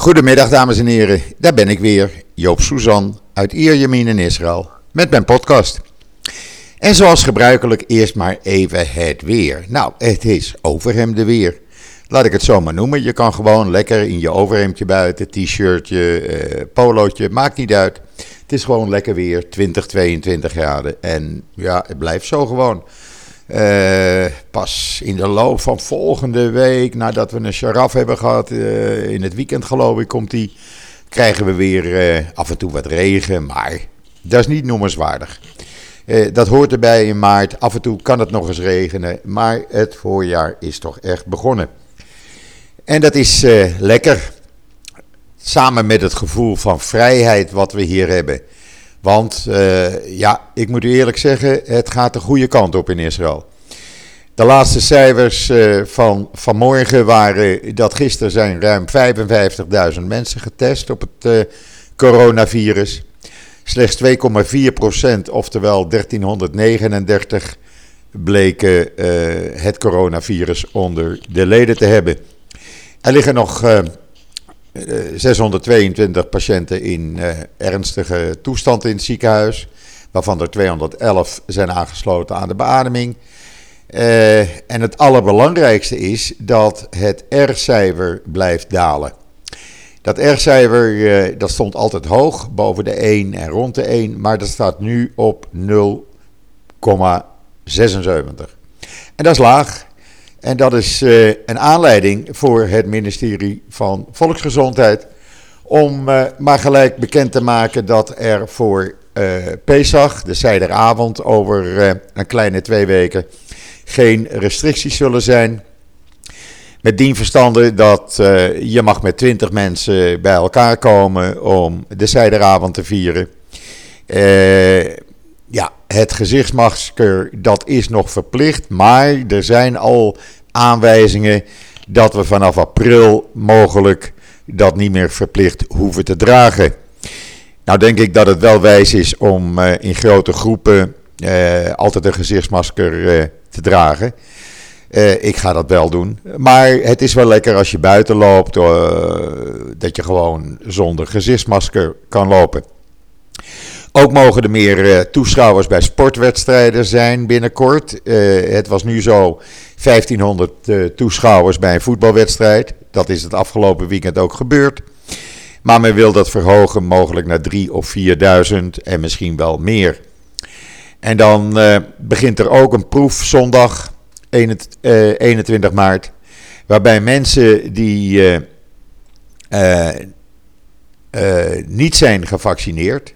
Goedemiddag dames en heren, daar ben ik weer, Joop Suzan uit Ierjemien in Israël met mijn podcast. En zoals gebruikelijk eerst maar even het weer. Nou, het is overhemde weer. Laat ik het zo maar noemen. Je kan gewoon lekker in je overhemdje buiten, t-shirtje, eh, polootje, maakt niet uit. Het is gewoon lekker weer, 20, 22 graden. En ja, het blijft zo gewoon. Uh, pas in de loop van volgende week, nadat we een sharaf hebben gehad, uh, in het weekend geloof ik, komt die, krijgen we weer uh, af en toe wat regen. Maar dat is niet noemenswaardig. dat hoort erbij in maart. Af en toe kan het nog eens regenen. Maar het voorjaar is toch echt begonnen. En dat is lekker. Samen met het gevoel van vrijheid wat we hier hebben. Want ja, ik moet u eerlijk zeggen, het gaat de goede kant op in Israël. De laatste cijfers uh, van vanmorgen waren dat gisteren zijn ruim 55.000 mensen getest op het uh, coronavirus. Slechts 2,4% oftewel 1339, bleken het coronavirus onder de leden te hebben. Er liggen nog 622 patiënten in ernstige toestand in het ziekenhuis, waarvan er 211 zijn aangesloten aan de beademing. Uh, en het allerbelangrijkste is dat het R-cijfer blijft dalen. Dat R-cijfer uh, dat stond altijd hoog, boven de 1 en rond de 1, maar dat staat nu op 0,76. En dat is laag. En dat is uh, een aanleiding voor het ministerie van Volksgezondheid om maar gelijk bekend te maken dat er voor Pesach, de zijderavond over een kleine twee weken, geen restricties zullen zijn. Met dien verstande dat je mag met twintig mensen bij elkaar komen om de zijderavond te vieren. Ja, het gezichtsmasker, dat is nog verplicht. Maar er zijn al aanwijzingen dat we vanaf april mogelijk dat niet meer verplicht hoeven te dragen. Nou denk ik dat het wel wijs is om uh, in grote groepen altijd een gezichtsmasker dragen. ik ga dat wel doen. Maar het is wel lekker als je buiten loopt, dat je gewoon zonder gezichtsmasker kan lopen. Ook mogen er meer uh, toeschouwers bij sportwedstrijden zijn binnenkort. Het was nu zo 1500 uh, eh, toeschouwers bij een voetbalwedstrijd. Dat is het afgelopen weekend ook gebeurd. Maar men wil dat verhogen mogelijk naar 3 of 4000 en misschien wel meer. En dan begint er ook een proef zondag 21 maart. Waarbij mensen die niet zijn gevaccineerd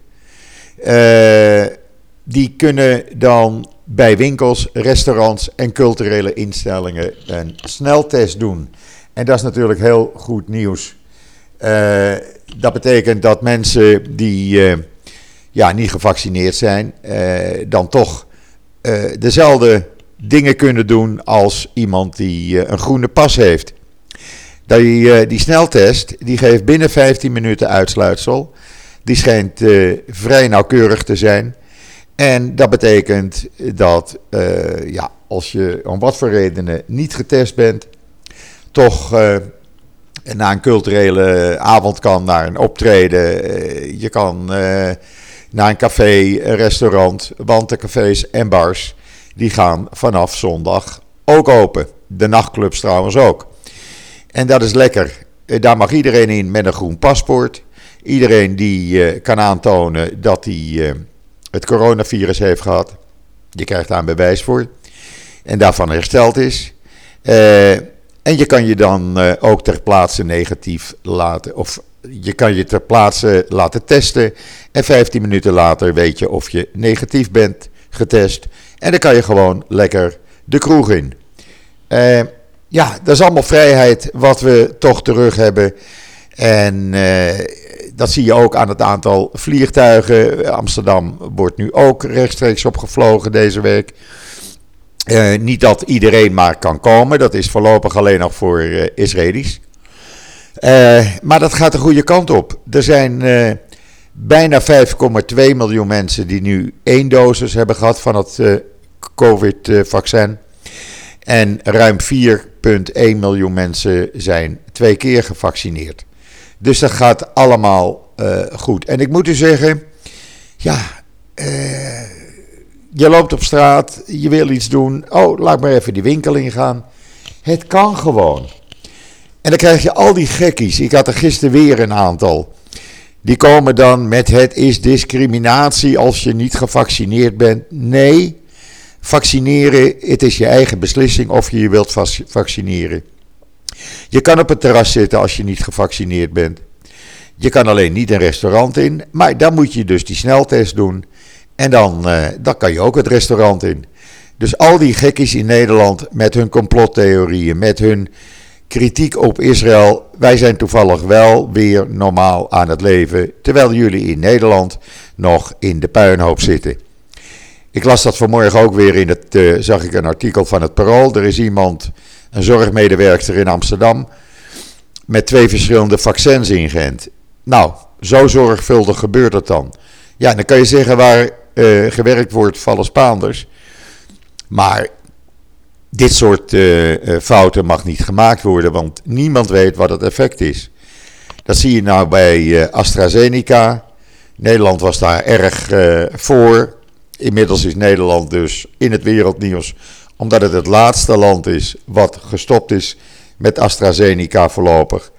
die kunnen dan bij winkels, restaurants en culturele instellingen een sneltest doen. En dat is natuurlijk heel goed nieuws. Dat betekent dat mensen die ja, niet gevaccineerd zijn, dan toch dezelfde dingen kunnen doen als iemand die een groene pas heeft. Die, die sneltest die geeft binnen 15 minuten uitsluitsel. Die schijnt vrij nauwkeurig te zijn. En dat betekent dat ja, als je om wat voor redenen niet getest bent, toch naar een culturele avond kan, naar een optreden. je kan naar een café, een restaurant, want de cafés en bars die gaan vanaf zondag ook open. De nachtclubs trouwens ook. En dat is lekker. Daar mag iedereen in met een groen paspoort. Iedereen die uh, kan aantonen dat hij uh, het coronavirus heeft gehad, je krijgt daar een bewijs voor. En daarvan hersteld is. En je kan je dan ook ter plaatse negatief laten, of je kan je ter plaatse laten testen. En 15 minuten later weet je of je negatief bent getest. En dan kan je gewoon lekker de kroeg in. ja, dat is allemaal vrijheid wat we toch terug hebben. En dat zie je ook aan het aantal vliegtuigen. Amsterdam wordt nu ook rechtstreeks opgevlogen deze week. Uh, niet dat iedereen maar kan komen, dat is voorlopig alleen nog voor Israëli's. Uh, maar dat gaat de goede kant op. Er zijn bijna 5,2 miljoen mensen die nu één dosis hebben gehad van het COVID-vaccin. En ruim 4,1 miljoen mensen zijn twee keer gevaccineerd. Dus dat gaat allemaal goed. En ik moet u zeggen, ja, uh, je loopt op straat, je wil iets doen. Oh, laat maar even die winkel ingaan. Het kan gewoon. En dan krijg je al die gekkies. Ik had er gisteren weer een aantal. Die komen dan met het is discriminatie als je niet gevaccineerd bent. Nee, vaccineren, het is je eigen beslissing of je je wilt vaccineren. Je kan op het terras zitten als je niet gevaccineerd bent. Je kan alleen niet een restaurant in, maar dan moet je dus die sneltest doen. En dan, uh, dan kan je ook het restaurant in. Dus al die gekkies in Nederland met hun complottheorieën, met hun kritiek op Israël. Wij zijn toevallig wel weer normaal aan het leven, terwijl jullie in Nederland nog in de puinhoop zitten. Ik las dat vanmorgen ook weer in het, uh, zag ik een artikel van het Parool. Er is iemand, een zorgmedewerker in Amsterdam, met twee verschillende vaccins ingeënt. Nou, zo zorgvuldig gebeurt het dan. Ja, dan kan je zeggen waar uh, gewerkt wordt, vallen Spaanders. Maar dit soort uh, fouten mag niet gemaakt worden, want niemand weet wat het effect is. Dat zie je nou bij AstraZeneca. Nederland was daar erg voor. Inmiddels is Nederland dus in het wereldnieuws, omdat het het laatste land is wat gestopt is met AstraZeneca voorlopig.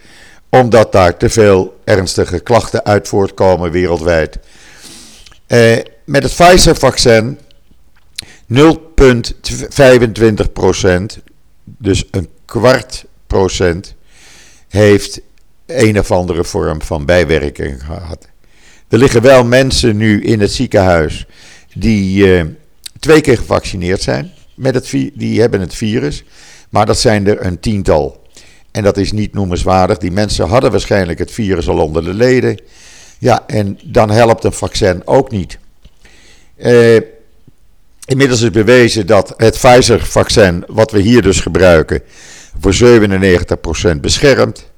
Omdat daar te veel ernstige klachten uit voortkomen wereldwijd. Eh, met het Pfizer-vaccin 0,25 procent, dus een kwart procent, heeft een of andere vorm van bijwerking gehad. Er liggen wel mensen nu in het ziekenhuis die uh, twee keer gevaccineerd zijn. Met het, die hebben het virus. Maar dat zijn er een tiental. En dat is niet noemenswaardig. Die mensen hadden waarschijnlijk het virus al onder de leden. Ja, en dan helpt een vaccin ook niet. Uh, inmiddels is bewezen dat het Pfizer-vaccin, wat we hier dus gebruiken, voor 97% beschermt.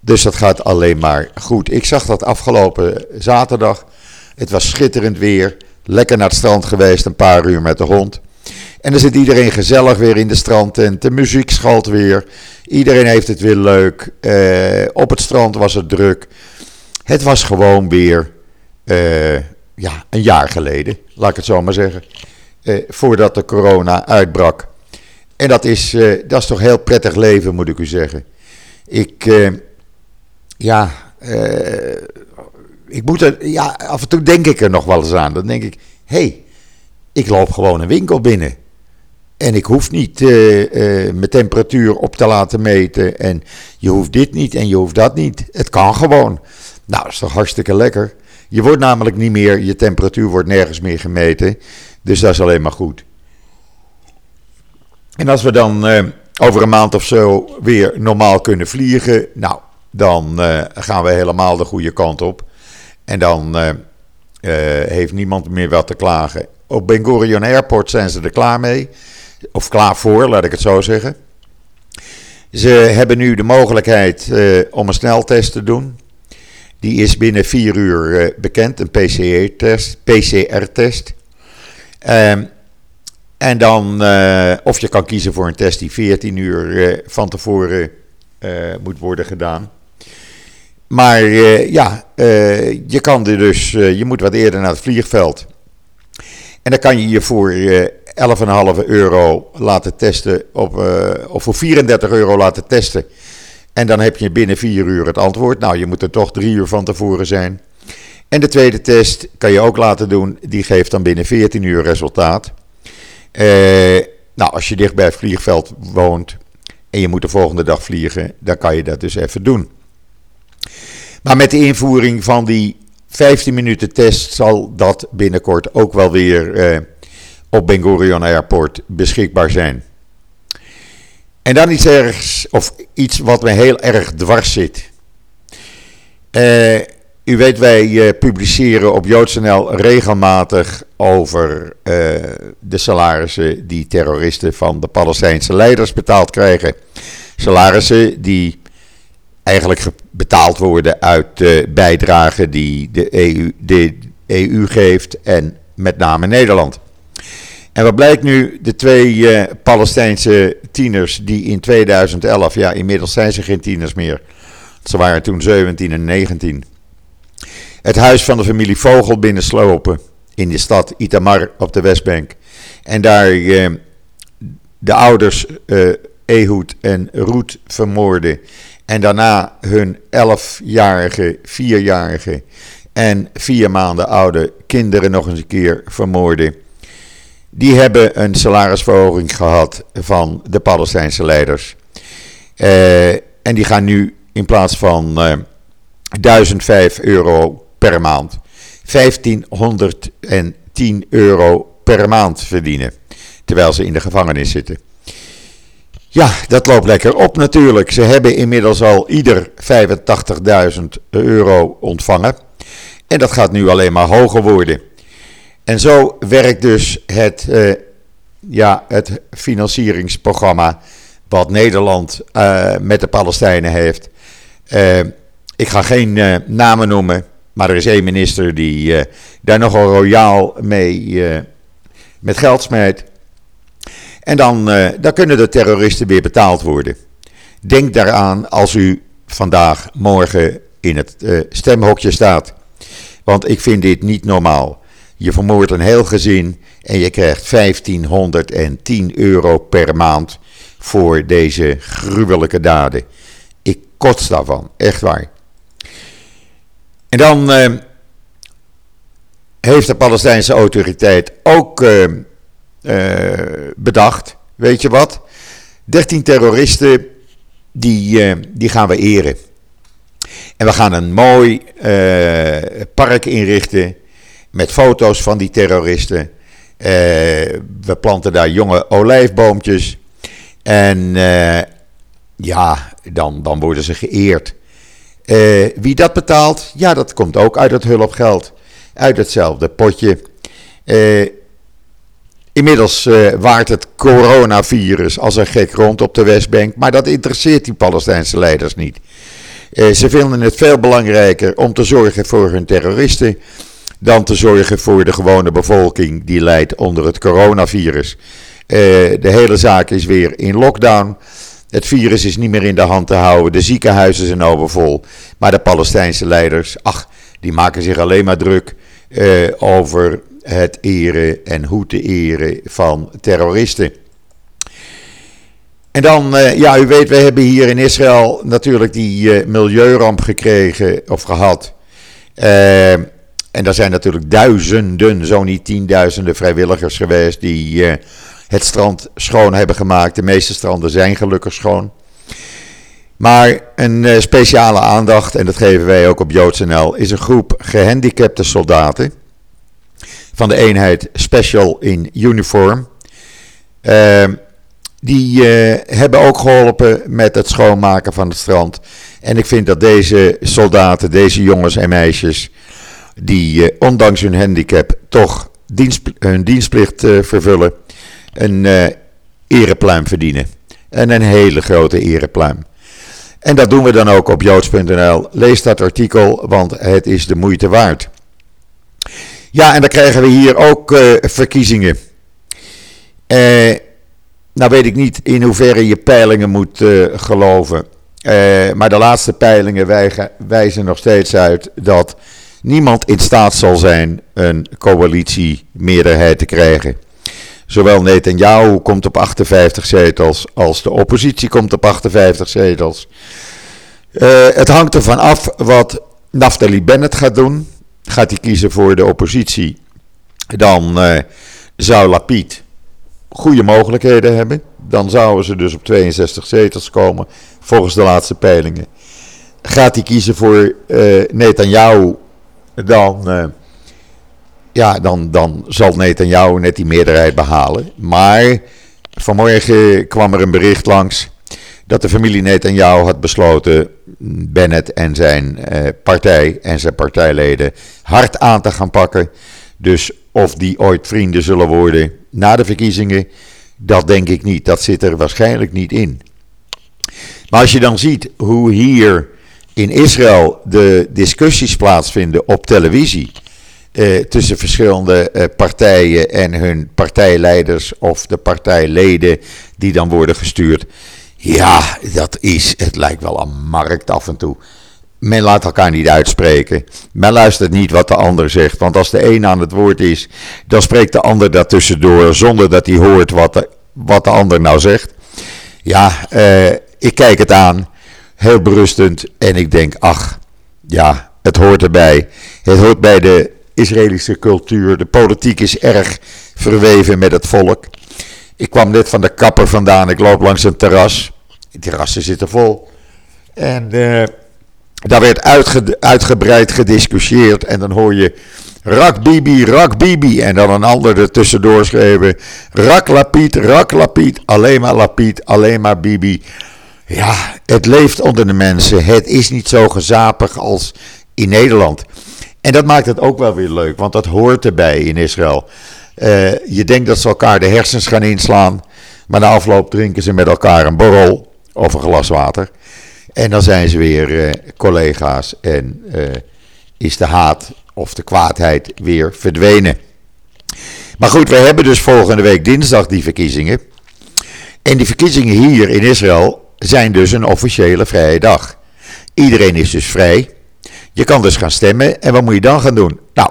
Dus dat gaat alleen maar goed. Ik zag dat afgelopen zaterdag. Het was schitterend weer. Lekker naar het strand geweest, een paar uur met de hond. En dan zit iedereen gezellig weer in de strandtent. De muziek schalt weer. Iedereen heeft het weer leuk. Uh, op het strand was het druk. Het was gewoon weer uh, ja, een jaar geleden, laat ik het zo maar zeggen. Uh, voordat de corona uitbrak. En dat is, dat is toch heel prettig leven, moet ik u zeggen. Ik, ja, ik moet er, ja, af en toe denk ik er nog wel eens aan. Dan denk ik, hé, hey, ik loop gewoon een winkel binnen. En ik hoef niet mijn temperatuur op te laten meten. En je hoeft dit niet en je hoeft dat niet. Het kan gewoon. Nou, dat is toch hartstikke lekker. Je wordt namelijk niet meer, je temperatuur wordt nergens meer gemeten. Dus dat is alleen maar goed. En als we dan uh, over een maand of zo weer normaal kunnen vliegen. Nou, dan gaan we helemaal de goede kant op. En dan uh, heeft niemand meer wat te klagen. Op Ben Gurion Airport zijn ze er klaar mee. Of klaar voor, laat ik het zo zeggen. Ze hebben nu de mogelijkheid om een sneltest te doen. Die is binnen vier uur bekend, een PCR-test. PCR-test. Ehm, en dan, of je kan kiezen voor een test die 14 uur van tevoren moet worden gedaan. Maar ja, je kan er dus, je moet wat eerder naar het vliegveld. En dan kan je je voor 11,5 euro laten testen, op, of voor 34 euro laten testen. En dan heb je binnen 4 uur het antwoord. Nou, je moet er toch 3 uur van tevoren zijn. En de tweede test kan je ook laten doen, die geeft dan binnen 14 uur resultaat. nou, als je dicht bij het vliegveld woont en je moet de volgende dag vliegen, dan kan je dat dus even doen. Maar met de invoering van die 15 minuten test zal dat binnenkort ook wel weer eh, op Ben Gurion Airport beschikbaar zijn. En dan iets ergs, of iets wat me heel erg dwars zit. Uh, u weet, wij uh, publiceren op JoodsNL regelmatig over uh, de salarissen die terroristen van de Palestijnse leiders betaald krijgen. Salarissen die eigenlijk betaald worden uit de bijdragen die de EU, de EU geeft en met name Nederland. En wat blijkt nu? De twee uh, Palestijnse tieners die in 2011, ja inmiddels zijn ze geen tieners meer, Ze waren toen 17 en 19. Het huis van de familie Vogel binnenslopen in de stad Itamar op de Westbank. En daar eh, de ouders eh, Ehud en Ruth vermoorden. En daarna hun 11-jarige, 4-jarige en 4 maanden oude kinderen nog eens een keer vermoorden. Die hebben een salarisverhoging gehad van de Palestijnse leiders. Uh, en die gaan nu in plaats van uh, 1005 euro per maand 1510 euro per maand verdienen. Terwijl ze in de gevangenis zitten. Ja, dat loopt lekker op natuurlijk. Ze hebben inmiddels al ieder 85.000 euro ontvangen. En dat gaat nu alleen maar hoger worden. En zo werkt dus het, uh, ja, het financieringsprogramma wat Nederland uh, met de Palestijnen heeft. Uh, ik ga geen namen noemen, maar er is één minister die daar nogal royaal mee met geld smijt. En dan, dan kunnen de terroristen weer betaald worden. Denk daaraan als u vandaag, morgen in het stemhokje staat. Want ik vind dit niet normaal. Je vermoordt een heel gezin en je krijgt 1510 euro per maand voor deze gruwelijke daden. Ik kots daarvan, echt waar. En dan uh, heeft de Palestijnse autoriteit ook uh, uh, bedacht, weet je wat? 13 terroristen, die, die gaan we eren. En we gaan een mooi park inrichten met foto's van die terroristen. We planten daar jonge olijfboompjes. En ja, dan, dan worden ze geëerd. Uh, wie dat betaalt, ja, dat komt ook uit het hulpgeld. Uit hetzelfde potje. inmiddels waart het coronavirus als een gek rond op de Westbank. Maar dat interesseert die Palestijnse leiders niet. ze vinden het veel belangrijker om te zorgen voor hun terroristen dan te zorgen voor de gewone bevolking die lijdt onder het coronavirus. Uh, de hele zaak is weer in lockdown. Het virus is niet meer in de hand te houden. De ziekenhuizen zijn overvol. Maar de Palestijnse leiders, ach, die maken zich alleen maar druk uh, over het eren en hoe te eren van terroristen. En dan, uh, ja, u weet, we hebben hier in Israël natuurlijk die milieuramp gekregen of gehad. En er zijn natuurlijk duizenden, zo niet tienduizenden vrijwilligers geweest die uh, het strand schoon hebben gemaakt. De meeste stranden zijn gelukkig schoon. Maar een uh, speciale aandacht, en dat geven wij ook op JoodsNL, is een groep gehandicapte soldaten van de eenheid Special in Uniform. Uh, die hebben ook geholpen met het schoonmaken van het strand. En ik vind dat deze soldaten, deze jongens en meisjes die eh, ondanks hun handicap toch dienst, hun dienstplicht eh, vervullen, een uh, erepluim verdienen. En een hele grote erepluim. En dat doen we dan ook op joods.nl. Lees dat artikel, want het is de moeite waard. Ja, en dan krijgen we hier ook uh, verkiezingen. Uh, nou weet ik niet in hoeverre je peilingen moet geloven. maar de laatste peilingen wijzen nog steeds uit dat niemand in staat zal zijn een coalitiemeerderheid te krijgen. Zowel Netanyahu komt op 58 zetels als de oppositie komt op 58 zetels. Uh, het hangt ervan af wat Naftali Bennett gaat doen. Gaat hij kiezen voor de oppositie, dan uh, zou Lapid goede mogelijkheden hebben. Dan zouden ze dus op 62 zetels komen, volgens de laatste peilingen. Gaat hij kiezen voor uh, Netanyahu, dan, ja, dan, dan zal Netanyahu net die meerderheid behalen. Maar vanmorgen kwam er een bericht langs dat de familie Netanyahu had besloten Bennett en zijn uh, partij en zijn partijleden hard aan te gaan pakken. Dus of die ooit vrienden zullen worden na de verkiezingen, dat denk ik niet. Dat zit er waarschijnlijk niet in. Maar als je dan ziet hoe hier in Israël de discussies plaatsvinden op televisie. Eh, tussen verschillende eh, partijen en hun partijleiders of de partijleden die dan worden gestuurd. Ja, dat is, het lijkt wel een markt af en toe. Men laat elkaar niet uitspreken. Men luistert niet wat de ander zegt. Want als de een aan het woord is, dan spreekt de ander daartussendoor zonder dat hij hoort wat de, wat de ander nou zegt. Ja, eh, ik kijk het aan, heel berustend. En ik denk, ach, ja, het hoort erbij. Het hoort bij de Israëlische cultuur. De politiek is erg verweven met het volk. Ik kwam net van de kapper vandaan. Ik loop langs een terras. De terrassen zitten vol. En uh, daar werd uitgebreid gediscussieerd. En dan hoor je Rak Bibi, Rak Bibi. En dan een ander er tussendoor schreven. Rak Lapid, Rak Lapid. Alleen maar Lapid, alleen maar Bibi. Ja, het leeft onder de mensen. Het is niet zo gezapig als in Nederland. En dat maakt het ook wel weer leuk, want dat hoort erbij in Israël. Uh, je denkt dat ze elkaar de hersens gaan inslaan, maar na afloop drinken ze met elkaar een borrel of een glas water. En dan zijn ze weer uh, collega's en uh, is de haat of de kwaadheid weer verdwenen. Maar goed, we hebben dus volgende week dinsdag die verkiezingen. En die verkiezingen hier in Israël zijn dus een officiële vrije dag. Iedereen is dus vrij. Je kan dus gaan stemmen. En wat moet je dan gaan doen? Nou,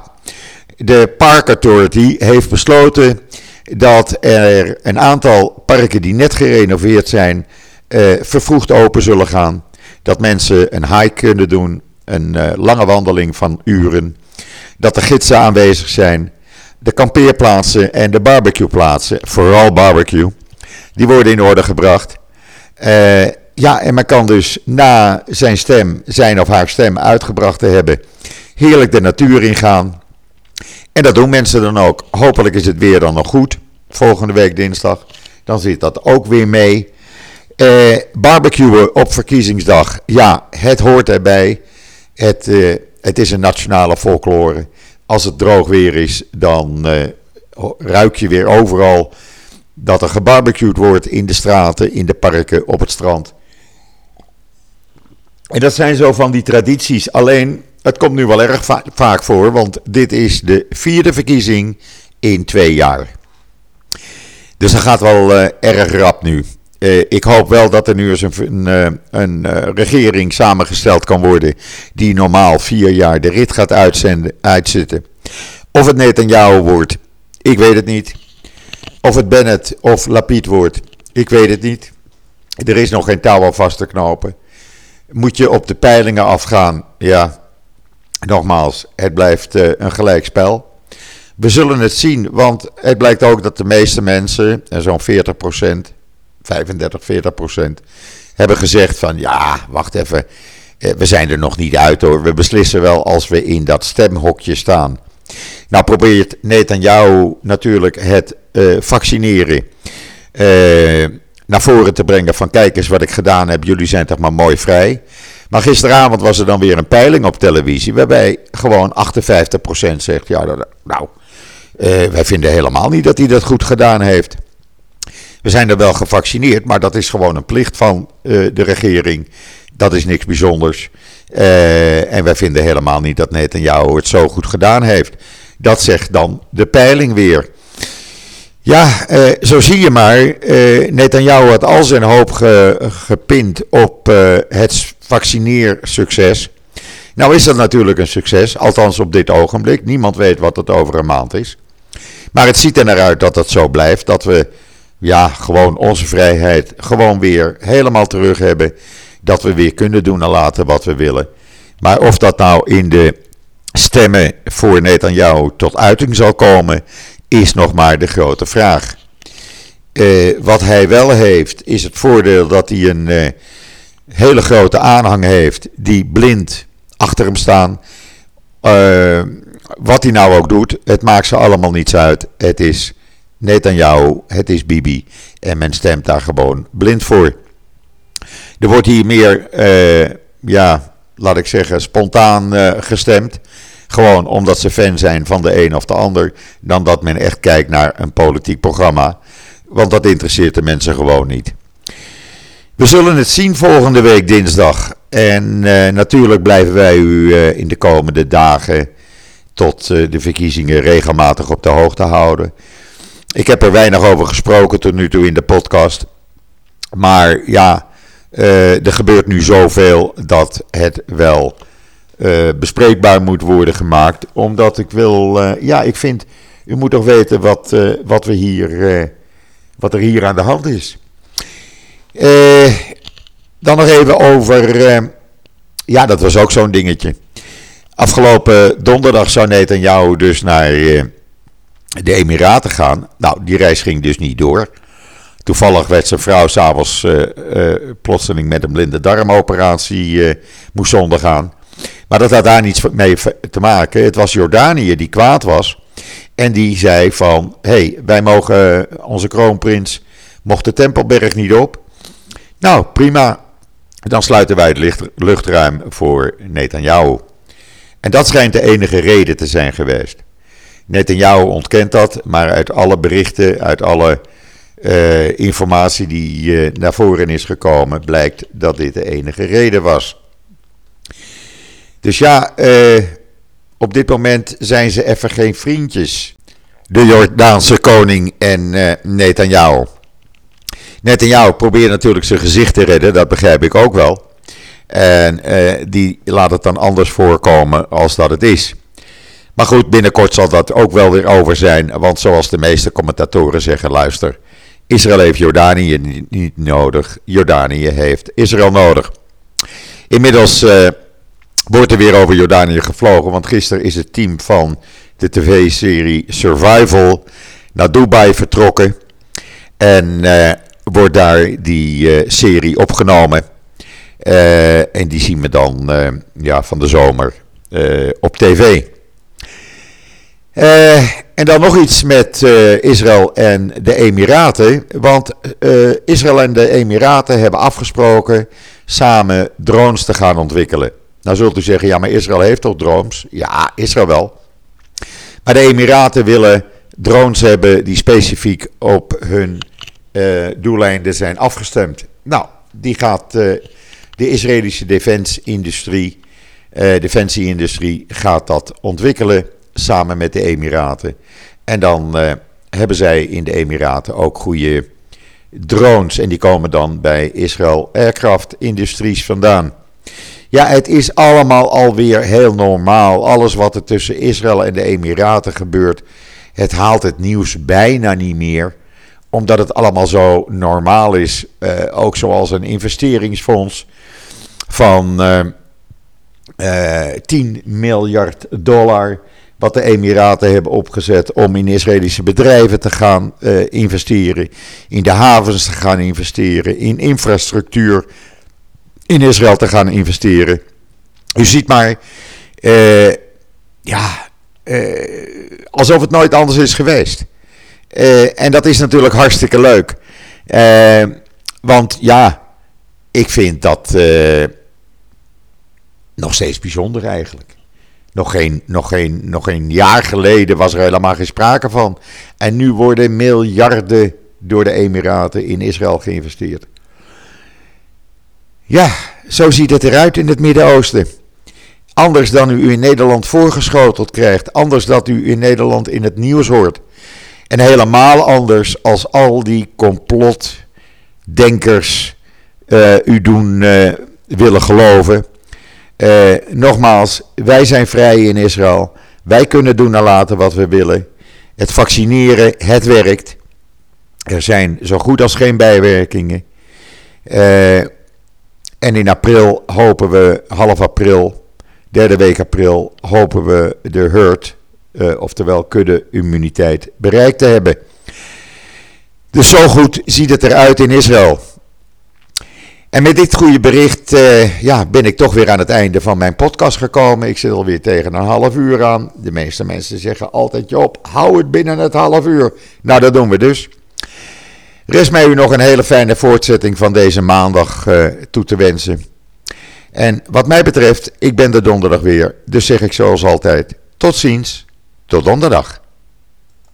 de Park Authority heeft besloten dat er een aantal parken die net gerenoveerd zijn, uh, vervroegd open zullen gaan. Dat mensen een hike kunnen doen, een uh, lange wandeling van uren. Dat er gidsen aanwezig zijn. De kampeerplaatsen en de barbecueplaatsen, vooral barbecue, die worden in orde gebracht. Uh, ja, en men kan dus na zijn stem, zijn of haar stem uitgebracht te hebben, heerlijk de natuur ingaan. En dat doen mensen dan ook. Hopelijk is het weer dan nog goed. Volgende week dinsdag. Dan zit dat ook weer mee. Eh, barbecuen op verkiezingsdag. Ja, het hoort erbij. Het, eh, het is een nationale folklore. Als het droog weer is, dan eh, ruik je weer overal dat er gebarbecued wordt in de straten, in de parken, op het strand. En dat zijn zo van die tradities. Alleen, het komt nu wel erg vaak voor, want dit is de vierde verkiezing in twee jaar. Dus dat gaat wel uh, erg rap nu. Uh, ik hoop wel dat er nu eens een, een, een uh, regering samengesteld kan worden. die normaal vier jaar de rit gaat uitzenden, uitzitten. Of het Netanyahu wordt, ik weet het niet. Of het Bennett of Lapid wordt, ik weet het niet. Er is nog geen touw al vast te knopen. Moet je op de peilingen afgaan? Ja, nogmaals, het blijft uh, een gelijkspel. We zullen het zien, want het blijkt ook dat de meeste mensen, zo'n 40% 35, 40% hebben gezegd van ja, wacht even, we zijn er nog niet uit hoor. We beslissen wel als we in dat stemhokje staan. Nou probeert Netanyahu natuurlijk het uh, vaccineren uh, naar voren te brengen van kijk eens wat ik gedaan heb, jullie zijn toch maar mooi vrij. Maar gisteravond was er dan weer een peiling op televisie waarbij gewoon 58% zegt, ja nou, uh, wij vinden helemaal niet dat hij dat goed gedaan heeft. We zijn er wel gevaccineerd, maar dat is gewoon een plicht van uh, de regering. Dat is niks bijzonders. Uh, en wij vinden helemaal niet dat Netanyahu het zo goed gedaan heeft. Dat zegt dan de peiling weer. Ja, uh, zo zie je maar. Uh, Netanyahu had al zijn hoop ge, gepind op uh, het vaccineersucces. Nou is dat natuurlijk een succes, althans op dit ogenblik. Niemand weet wat het over een maand is. Maar het ziet er naar uit dat dat zo blijft. Dat we ja, gewoon onze vrijheid gewoon weer helemaal terug hebben. Dat we weer kunnen doen en laten wat we willen. Maar of dat nou in de stemmen voor Netanyahu tot uiting zal komen, is nog maar de grote vraag. Uh, wat hij wel heeft, is het voordeel dat hij een uh, hele grote aanhang heeft die blind achter hem staan. Uh, wat hij nou ook doet, het maakt ze allemaal niets uit. Het is Netanyahu, het is Bibi en men stemt daar gewoon blind voor. Er wordt hier meer, ja, laat ik zeggen, spontaan gestemd. Gewoon omdat ze fan zijn van de een of de ander. Dan dat men echt kijkt naar een politiek programma. Want dat interesseert de mensen gewoon niet. We zullen het zien volgende week dinsdag. En uh, natuurlijk blijven wij u uh, in de komende dagen tot uh, de verkiezingen regelmatig op de hoogte houden. Ik heb er weinig over gesproken tot nu toe in de podcast. Maar ja, er gebeurt nu zoveel dat het wel bespreekbaar moet worden gemaakt. Omdat ik wil, ja, ik vind, u moet toch weten wat, wat, we hier, wat er hier aan de hand is. dan nog even over, ja, dat was ook zo'n dingetje. Afgelopen donderdag zou Netanyahu dus naar eh, de Emiraten gaan. Nou, die reis ging dus niet door. Toevallig werd zijn vrouw s'avonds plotseling met een blinde darmoperatie moest ondergaan. Maar dat had daar niets mee te maken. Het was Jordanië die kwaad was. En die zei van, hé, hey, wij mogen, onze kroonprins mocht de Tempelberg niet op. Nou, prima. Dan sluiten wij het luchtruim voor Netanyahu. En dat schijnt de enige reden te zijn geweest. Netanyahu ontkent dat, maar uit alle berichten, uit alle uh, informatie die uh, naar voren is gekomen, blijkt dat dit de enige reden was. Dus ja, uh, op dit moment zijn ze even geen vriendjes. De Jordaanse koning en Netanyahu. Netanyahu probeert natuurlijk zijn gezicht te redden, dat begrijp ik ook wel. En uh, die laat het dan anders voorkomen als dat het is. Maar goed, binnenkort zal dat ook wel weer over zijn. Want zoals de meeste commentatoren zeggen, luister. Israël heeft Jordanië niet nodig. Jordanië heeft Israël nodig. Inmiddels uh, wordt er weer over Jordanië gevlogen. Want gisteren is het team van de tv-serie Survival naar Dubai vertrokken. En uh, wordt daar die serie opgenomen. Uh, en die zien we dan ja, van de zomer op tv. en dan nog iets met Israël en de Emiraten. Want Israël en de Emiraten hebben afgesproken samen drones te gaan ontwikkelen. Nou zult u zeggen, ja maar Israël heeft toch drones? Ja, Israël wel. Maar de Emiraten willen drones hebben die specifiek op hun doeleinden zijn afgestemd. Nou, die gaat de Israëlische defensieindustrie, uh, defensieindustrie gaat dat ontwikkelen samen met de Emiraten. En dan uh, hebben zij in de Emiraten ook goede drones. En die komen dan bij Israël Aircraft Industries vandaan. Ja, het is allemaal alweer heel normaal. Alles wat er tussen Israël en de Emiraten gebeurt, het haalt het nieuws bijna niet meer. Omdat het allemaal zo normaal is. Uh, ook zoals een investeringsfonds van uh, uh, 10 miljard dollar. Wat de Emiraten hebben opgezet om in Israëlische bedrijven te gaan investeren. In de havens te gaan investeren. In infrastructuur in Israël te gaan investeren. U ziet maar, uh, ja, alsof het nooit anders is geweest. en dat is natuurlijk hartstikke leuk. want ja, ik vind dat nog steeds bijzonder eigenlijk. Nog geen, nog, geen, nog geen jaar geleden was er helemaal geen sprake van. En nu worden miljarden door de Emiraten in Israël geïnvesteerd. Ja, zo ziet het eruit in het Midden-Oosten. Anders dan u in Nederland voorgeschoteld krijgt. Anders dan u in Nederland in het nieuws hoort. En helemaal anders als al die complotdenkers uh, u doen uh, willen geloven uh, nogmaals, wij zijn vrij in Israël. Wij kunnen doen en laten wat we willen. Het vaccineren, het werkt. Er zijn zo goed als geen bijwerkingen. Uh, en in april hopen we, half april, derde week april, hopen we de herd, uh, oftewel kudde-immuniteit, bereikt te hebben. Dus zo goed ziet het eruit in Israël. En met dit goede bericht uh, ja, ben ik toch weer aan het einde van mijn podcast gekomen. Ik zit alweer tegen een half uur aan. De meeste mensen zeggen altijd, Job, hou het binnen het half uur. Nou, dat doen we dus. Rest mij u nog een hele fijne voortzetting van deze maandag uh, toe te wensen. En wat mij betreft, ik ben er donderdag weer. Dus zeg ik zoals altijd, tot ziens, tot donderdag.